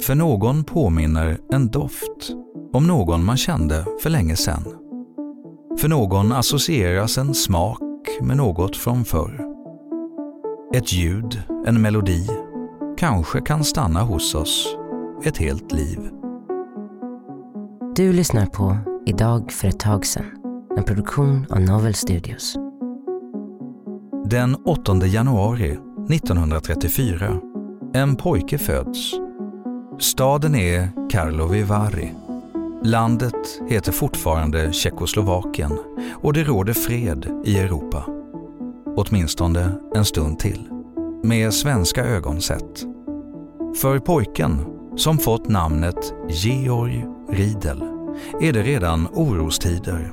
För någon påminner en doft om någon man kände för länge sedan. För någon associeras en smak med något från förr. Ett ljud, en melodi, kanske kan stanna hos oss ett helt liv. Du lyssnar på Idag för ett tag sedan, en produktion av Novel Studios. Den 8 januari 1934. En pojke föds. Staden är Karlovy Vary. Landet heter fortfarande Tjeckoslovakien och det råder fred i Europa. Åtminstone en stund till. Med svenska ögon sett. För pojken, som fått namnet Georg Riedel, är det redan orostider.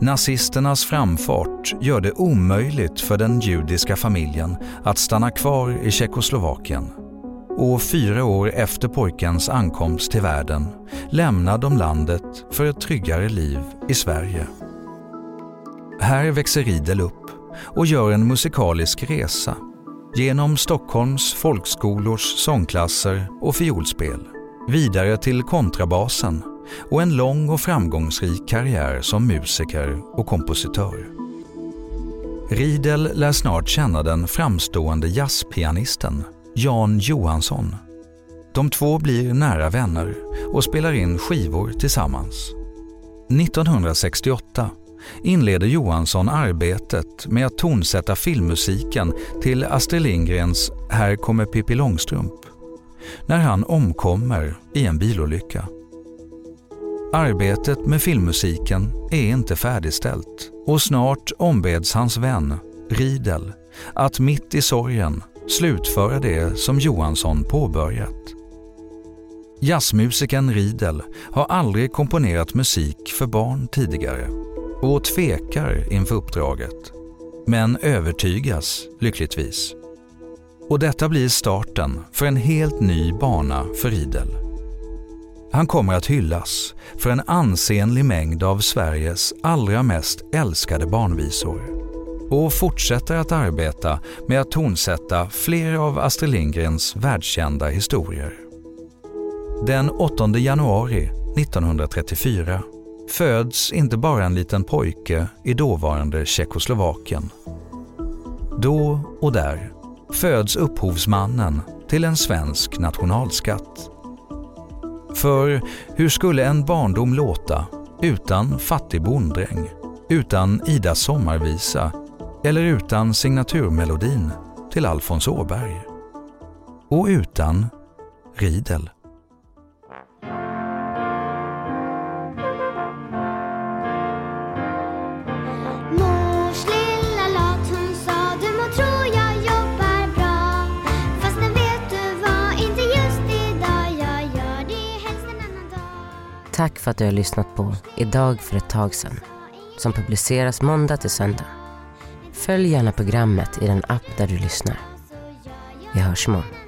Nazisternas framfart gör det omöjligt för den judiska familjen att stanna kvar i Tjeckoslovakien. Och fyra år efter pojkens ankomst till världen lämnar de landet för ett tryggare liv i Sverige. Här växer Riedel upp och gör en musikalisk resa genom Stockholms folkskolors sångklasser och fiolspel, vidare till kontrabasen och en lång och framgångsrik karriär som musiker och kompositör. Riedel lär snart känna den framstående jazzpianisten Jan Johansson. De två blir nära vänner och spelar in skivor tillsammans. 1968 inleder Johansson arbetet med att tonsätta filmmusiken till Astrid Lindgrens Här kommer Pippi Långstrump när han omkommer i en bilolycka. Arbetet med filmmusiken är inte färdigställt och snart ombeds hans vän, Riedel, att mitt i sorgen slutföra det som Johansson påbörjat. Jazzmusikern Riedel har aldrig komponerat musik för barn tidigare och tvekar inför uppdraget, men övertygas lyckligtvis. Och detta blir starten för en helt ny bana för Riedel. Han kommer att hyllas för en ansenlig mängd av Sveriges allra mest älskade barnvisor och fortsätter att arbeta med att tonsätta flera av Astrid Lindgrens världskända historier. Den 8 januari 1934 föds inte bara en liten pojke i dåvarande Tjeckoslovakien. Då och där föds upphovsmannen till en svensk nationalskatt. För hur skulle en barndom låta utan Fattig bonddräng, utan Idas sommarvisa eller utan signaturmelodin till Alfons Åberg? Och utan Riedel. Tack för att du har lyssnat på Idag för ett tag sedan som publiceras måndag till söndag. Följ gärna programmet i den app där du lyssnar. Vi hörs imorgon.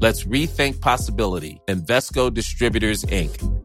Let's rethink possibility. Investco Distributors, Inc.